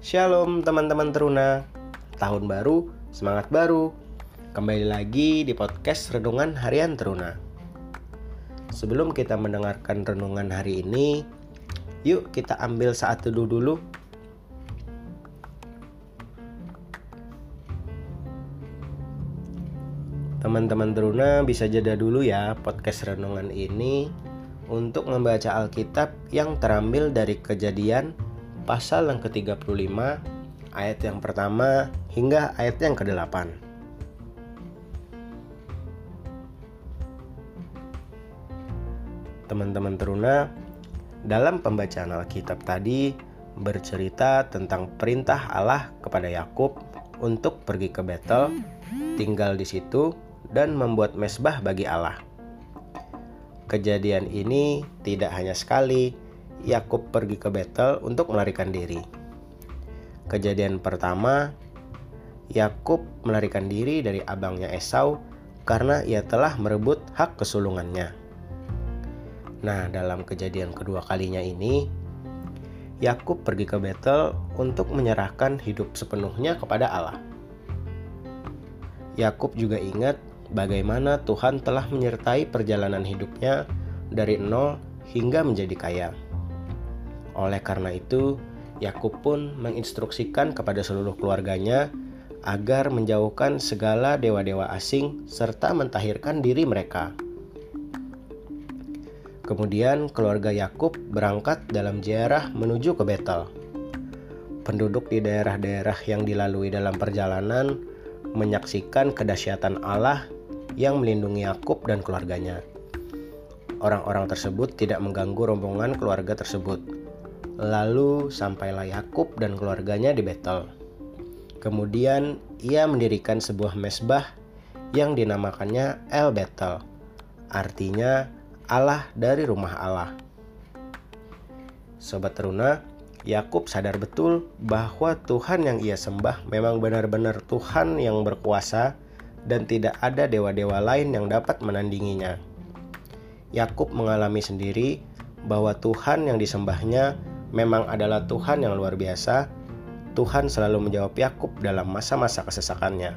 Shalom teman-teman teruna. Tahun baru, semangat baru. Kembali lagi di podcast Renungan Harian Teruna. Sebelum kita mendengarkan renungan hari ini Yuk kita ambil saat teduh dulu. Teman-teman teruna bisa jeda dulu ya podcast renungan ini untuk membaca Alkitab yang terambil dari kejadian pasal yang ke-35 ayat yang pertama hingga ayat yang ke-8. Teman-teman teruna, dalam pembacaan Alkitab tadi bercerita tentang perintah Allah kepada Yakub untuk pergi ke Betel, tinggal di situ dan membuat mesbah bagi Allah. Kejadian ini tidak hanya sekali, Yakub pergi ke Betel untuk melarikan diri. Kejadian pertama, Yakub melarikan diri dari abangnya Esau karena ia telah merebut hak kesulungannya. Nah, dalam kejadian kedua kalinya ini, Yakub pergi ke Betel untuk menyerahkan hidup sepenuhnya kepada Allah. Yakub juga ingat bagaimana Tuhan telah menyertai perjalanan hidupnya dari nol hingga menjadi kaya. Oleh karena itu, Yakub pun menginstruksikan kepada seluruh keluarganya agar menjauhkan segala dewa-dewa asing serta mentahirkan diri mereka. Kemudian keluarga Yakub berangkat dalam ziarah menuju ke Betel. Penduduk di daerah-daerah yang dilalui dalam perjalanan menyaksikan kedahsyatan Allah yang melindungi Yakub dan keluarganya. Orang-orang tersebut tidak mengganggu rombongan keluarga tersebut Lalu sampailah Yakub dan keluarganya di Betel. Kemudian ia mendirikan sebuah mesbah yang dinamakannya El Betel, artinya Allah dari rumah Allah. Sobat teruna, Yakub sadar betul bahwa Tuhan yang ia sembah memang benar-benar Tuhan yang berkuasa dan tidak ada dewa-dewa lain yang dapat menandinginya. Yakub mengalami sendiri bahwa Tuhan yang disembahnya memang adalah Tuhan yang luar biasa, Tuhan selalu menjawab Yakub dalam masa-masa kesesakannya.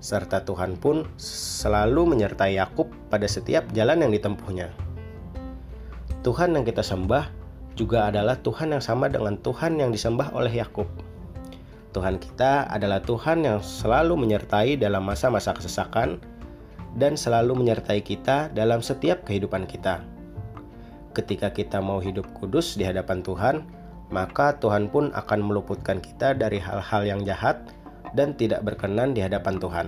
Serta Tuhan pun selalu menyertai Yakub pada setiap jalan yang ditempuhnya. Tuhan yang kita sembah juga adalah Tuhan yang sama dengan Tuhan yang disembah oleh Yakub. Tuhan kita adalah Tuhan yang selalu menyertai dalam masa-masa kesesakan dan selalu menyertai kita dalam setiap kehidupan kita ketika kita mau hidup kudus di hadapan Tuhan, maka Tuhan pun akan meluputkan kita dari hal-hal yang jahat dan tidak berkenan di hadapan Tuhan.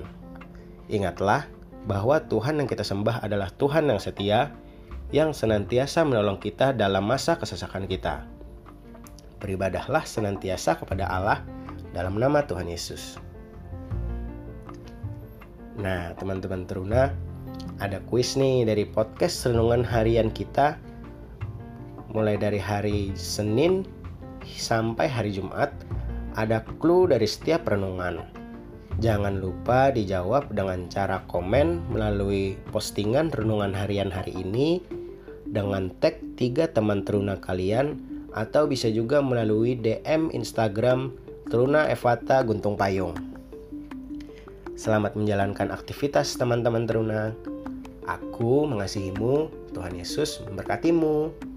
Ingatlah bahwa Tuhan yang kita sembah adalah Tuhan yang setia, yang senantiasa menolong kita dalam masa kesesakan kita. Beribadahlah senantiasa kepada Allah dalam nama Tuhan Yesus. Nah, teman-teman teruna, ada kuis nih dari podcast renungan harian kita mulai dari hari Senin sampai hari Jumat ada clue dari setiap renungan. Jangan lupa dijawab dengan cara komen melalui postingan renungan harian hari ini dengan tag tiga teman teruna kalian atau bisa juga melalui DM Instagram Teruna Evata Guntung Payung. Selamat menjalankan aktivitas teman-teman teruna. Aku mengasihimu, Tuhan Yesus memberkatimu.